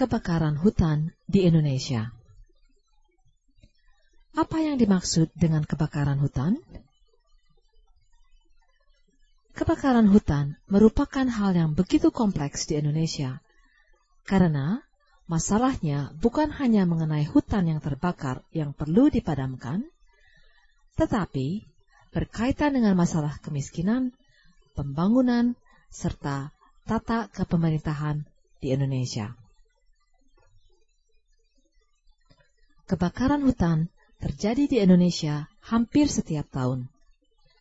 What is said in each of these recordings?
kebakaran hutan di Indonesia. Apa yang dimaksud dengan kebakaran hutan? Kebakaran hutan merupakan hal yang begitu kompleks di Indonesia, karena masalahnya bukan hanya mengenai hutan yang terbakar yang perlu dipadamkan, tetapi berkaitan dengan masalah kemiskinan, pembangunan, serta tata kepemerintahan di Indonesia. Kebakaran hutan terjadi di Indonesia hampir setiap tahun.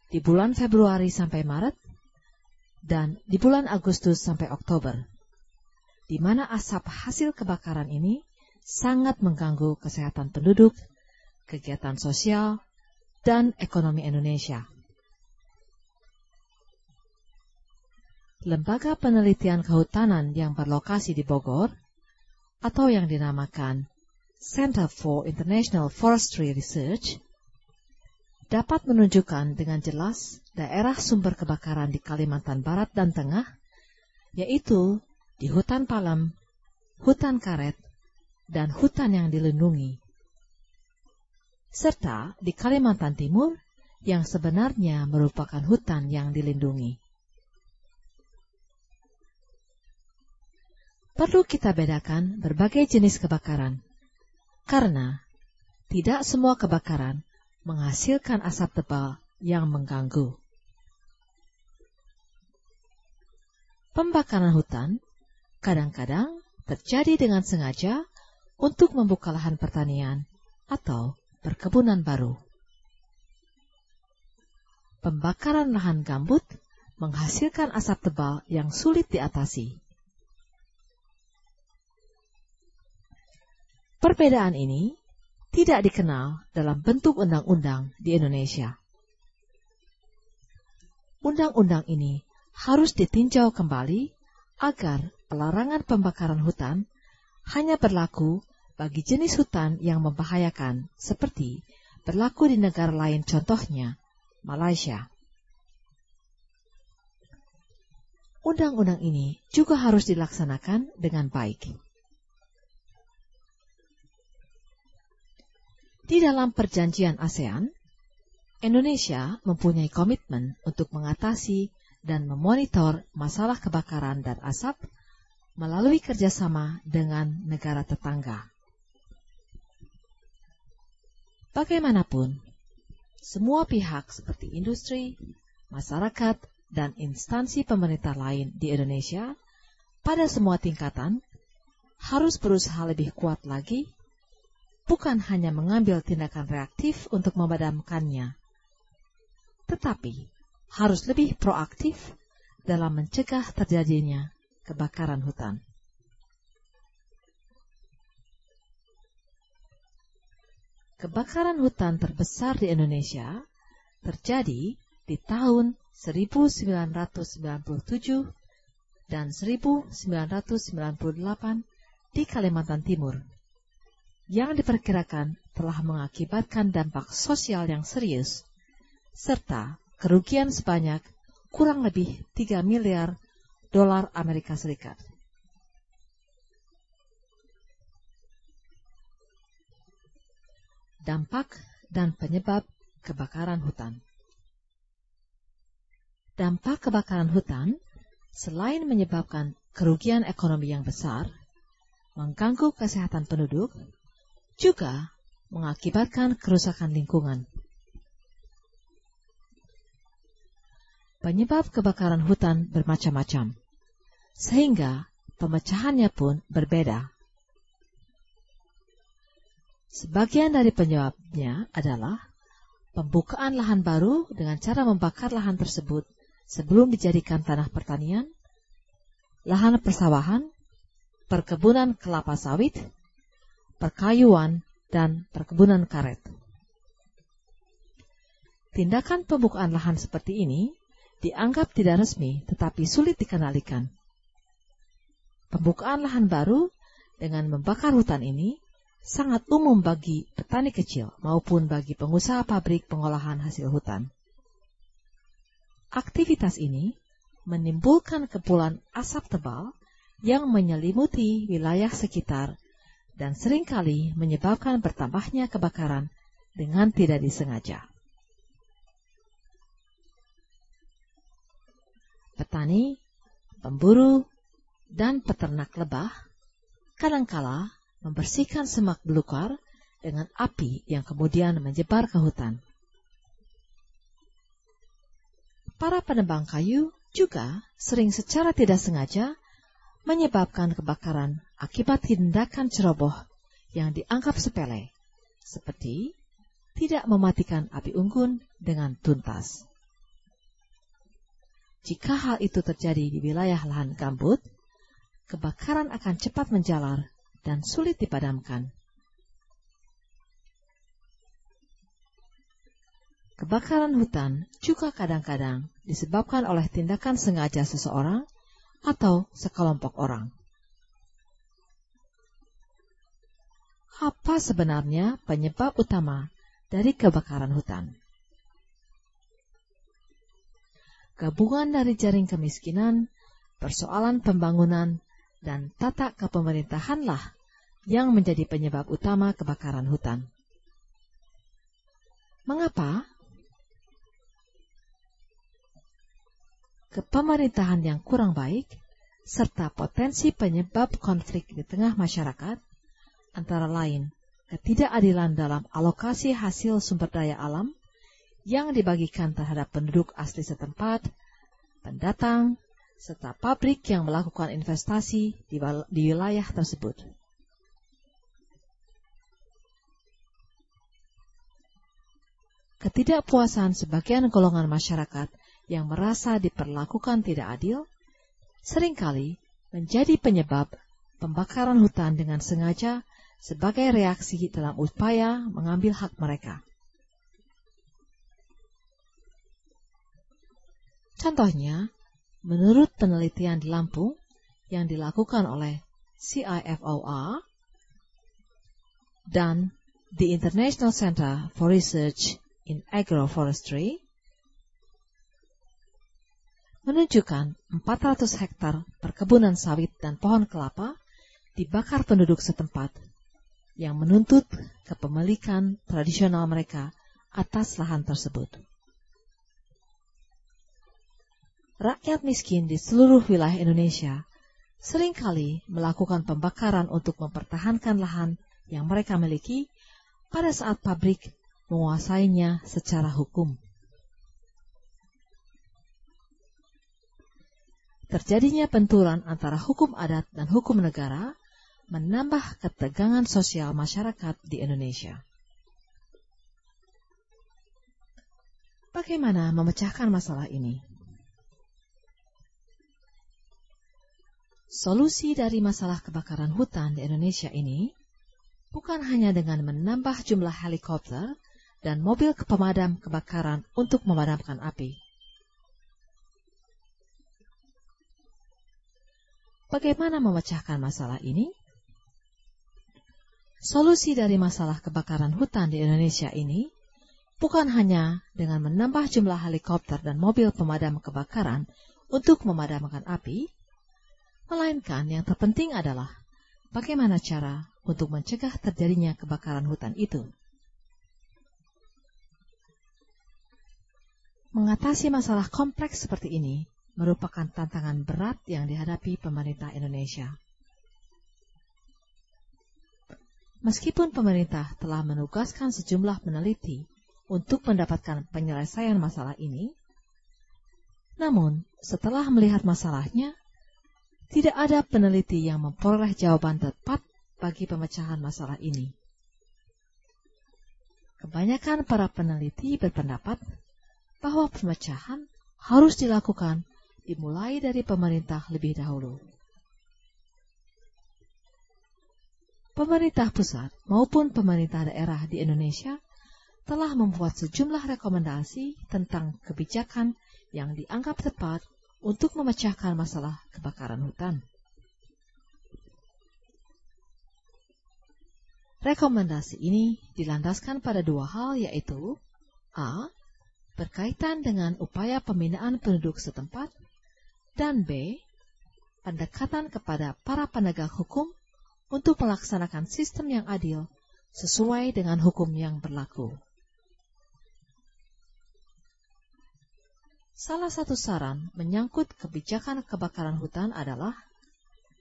Di bulan Februari sampai Maret dan di bulan Agustus sampai Oktober. Di mana asap hasil kebakaran ini sangat mengganggu kesehatan penduduk, kegiatan sosial, dan ekonomi Indonesia. Lembaga Penelitian Kehutanan yang berlokasi di Bogor, atau yang dinamakan Center for International Forestry Research dapat menunjukkan dengan jelas daerah sumber kebakaran di Kalimantan Barat dan Tengah, yaitu di hutan palem, hutan karet, dan hutan yang dilindungi. Serta di Kalimantan Timur yang sebenarnya merupakan hutan yang dilindungi. Perlu kita bedakan berbagai jenis kebakaran karena tidak semua kebakaran menghasilkan asap tebal yang mengganggu. Pembakaran hutan kadang-kadang terjadi dengan sengaja untuk membuka lahan pertanian atau perkebunan baru. Pembakaran lahan gambut menghasilkan asap tebal yang sulit diatasi. Perbedaan ini tidak dikenal dalam bentuk undang-undang di Indonesia. Undang-undang ini harus ditinjau kembali agar pelarangan pembakaran hutan hanya berlaku bagi jenis hutan yang membahayakan seperti berlaku di negara lain contohnya Malaysia. Undang-undang ini juga harus dilaksanakan dengan baik. Di dalam perjanjian ASEAN, Indonesia mempunyai komitmen untuk mengatasi dan memonitor masalah kebakaran dan asap melalui kerjasama dengan negara tetangga. Bagaimanapun, semua pihak seperti industri, masyarakat, dan instansi pemerintah lain di Indonesia pada semua tingkatan harus berusaha lebih kuat lagi bukan hanya mengambil tindakan reaktif untuk memadamkannya, tetapi harus lebih proaktif dalam mencegah terjadinya kebakaran hutan. Kebakaran hutan terbesar di Indonesia terjadi di tahun 1997 dan 1998 di Kalimantan Timur yang diperkirakan telah mengakibatkan dampak sosial yang serius, serta kerugian sebanyak kurang lebih 3 miliar dolar Amerika Serikat. Dampak dan penyebab kebakaran hutan Dampak kebakaran hutan selain menyebabkan kerugian ekonomi yang besar, mengganggu kesehatan penduduk, juga mengakibatkan kerusakan lingkungan. Penyebab kebakaran hutan bermacam-macam, sehingga pemecahannya pun berbeda. Sebagian dari penyebabnya adalah pembukaan lahan baru dengan cara membakar lahan tersebut sebelum dijadikan tanah pertanian, lahan persawahan, perkebunan kelapa sawit, perkayuan, dan perkebunan karet. Tindakan pembukaan lahan seperti ini dianggap tidak resmi tetapi sulit dikendalikan. Pembukaan lahan baru dengan membakar hutan ini sangat umum bagi petani kecil maupun bagi pengusaha pabrik pengolahan hasil hutan. Aktivitas ini menimbulkan kepulan asap tebal yang menyelimuti wilayah sekitar dan sering kali menyebabkan bertambahnya kebakaran dengan tidak disengaja. Petani, pemburu, dan peternak lebah kadangkala membersihkan semak belukar dengan api yang kemudian menyebar ke hutan. Para penebang kayu juga sering secara tidak sengaja menyebabkan kebakaran akibat tindakan ceroboh yang dianggap sepele, seperti tidak mematikan api unggun dengan tuntas. Jika hal itu terjadi di wilayah lahan gambut, kebakaran akan cepat menjalar dan sulit dipadamkan. Kebakaran hutan juga kadang-kadang disebabkan oleh tindakan sengaja seseorang atau sekelompok orang. Apa sebenarnya penyebab utama dari kebakaran hutan? Gabungan dari jaring kemiskinan, persoalan pembangunan, dan tata kepemerintahanlah yang menjadi penyebab utama kebakaran hutan. Mengapa kepemerintahan yang kurang baik, serta potensi penyebab konflik di tengah masyarakat, antara lain ketidakadilan dalam alokasi hasil sumber daya alam yang dibagikan terhadap penduduk asli setempat, pendatang, serta pabrik yang melakukan investasi di, di wilayah tersebut. Ketidakpuasan sebagian golongan masyarakat yang merasa diperlakukan tidak adil, sering kali menjadi penyebab pembakaran hutan dengan sengaja sebagai reaksi dalam upaya mengambil hak mereka. Contohnya, menurut penelitian di Lampung yang dilakukan oleh CIFOR dan the International Center for Research in Agroforestry, menunjukkan 400 hektar perkebunan sawit dan pohon kelapa dibakar penduduk setempat yang menuntut kepemilikan tradisional mereka atas lahan tersebut. Rakyat miskin di seluruh wilayah Indonesia sering kali melakukan pembakaran untuk mempertahankan lahan yang mereka miliki pada saat pabrik menguasainya secara hukum. Terjadinya benturan antara hukum adat dan hukum negara menambah ketegangan sosial masyarakat di Indonesia. Bagaimana memecahkan masalah ini? Solusi dari masalah kebakaran hutan di Indonesia ini bukan hanya dengan menambah jumlah helikopter dan mobil pemadam kebakaran untuk memadamkan api Bagaimana memecahkan masalah ini? Solusi dari masalah kebakaran hutan di Indonesia ini bukan hanya dengan menambah jumlah helikopter dan mobil pemadam kebakaran untuk memadamkan api, melainkan yang terpenting adalah bagaimana cara untuk mencegah terjadinya kebakaran hutan itu. Mengatasi masalah kompleks seperti ini merupakan tantangan berat yang dihadapi pemerintah Indonesia. Meskipun pemerintah telah menugaskan sejumlah peneliti untuk mendapatkan penyelesaian masalah ini, namun setelah melihat masalahnya, tidak ada peneliti yang memperoleh jawaban tepat bagi pemecahan masalah ini. Kebanyakan para peneliti berpendapat bahwa pemecahan harus dilakukan dimulai dari pemerintah lebih dahulu. Pemerintah pusat maupun pemerintah daerah di Indonesia telah membuat sejumlah rekomendasi tentang kebijakan yang dianggap tepat untuk memecahkan masalah kebakaran hutan. Rekomendasi ini dilandaskan pada dua hal yaitu A. Berkaitan dengan upaya pembinaan penduduk setempat dan B. pendekatan kepada para penegak hukum untuk melaksanakan sistem yang adil sesuai dengan hukum yang berlaku. Salah satu saran menyangkut kebijakan kebakaran hutan adalah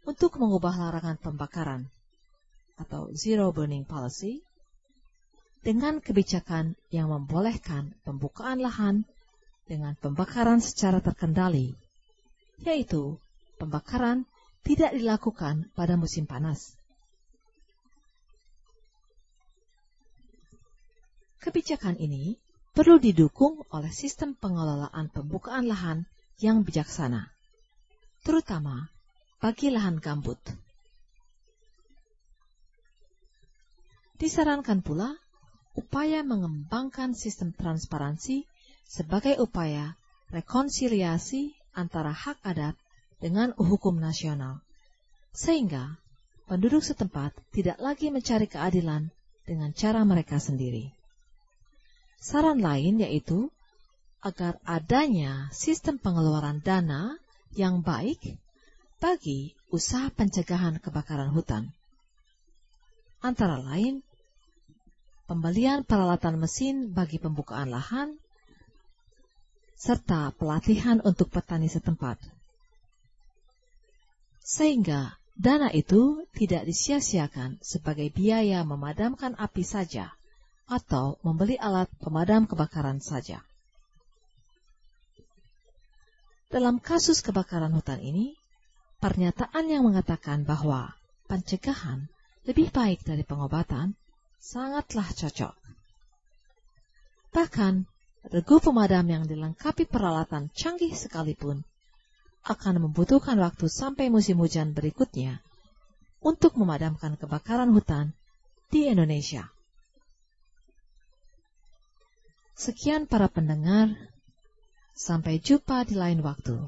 untuk mengubah larangan pembakaran atau zero burning policy dengan kebijakan yang membolehkan pembukaan lahan dengan pembakaran secara terkendali, yaitu pembakaran tidak dilakukan pada musim panas. Kebijakan ini perlu didukung oleh sistem pengelolaan pembukaan lahan yang bijaksana, terutama bagi lahan gambut. Disarankan pula upaya mengembangkan sistem transparansi sebagai upaya rekonsiliasi antara hak adat dengan hukum nasional, sehingga penduduk setempat tidak lagi mencari keadilan dengan cara mereka sendiri. Saran lain yaitu agar adanya sistem pengeluaran dana yang baik bagi usaha pencegahan kebakaran hutan. Antara lain, pembelian peralatan mesin bagi pembukaan lahan, serta pelatihan untuk petani setempat. Sehingga dana itu tidak disia-siakan sebagai biaya memadamkan api saja, atau membeli alat pemadam kebakaran saja. Dalam kasus kebakaran hutan ini, pernyataan yang mengatakan bahwa pencegahan lebih baik dari pengobatan sangatlah cocok. Bahkan, regu pemadam yang dilengkapi peralatan canggih sekalipun akan membutuhkan waktu sampai musim hujan berikutnya untuk memadamkan kebakaran hutan di Indonesia. Sekian para pendengar, sampai jumpa di lain waktu.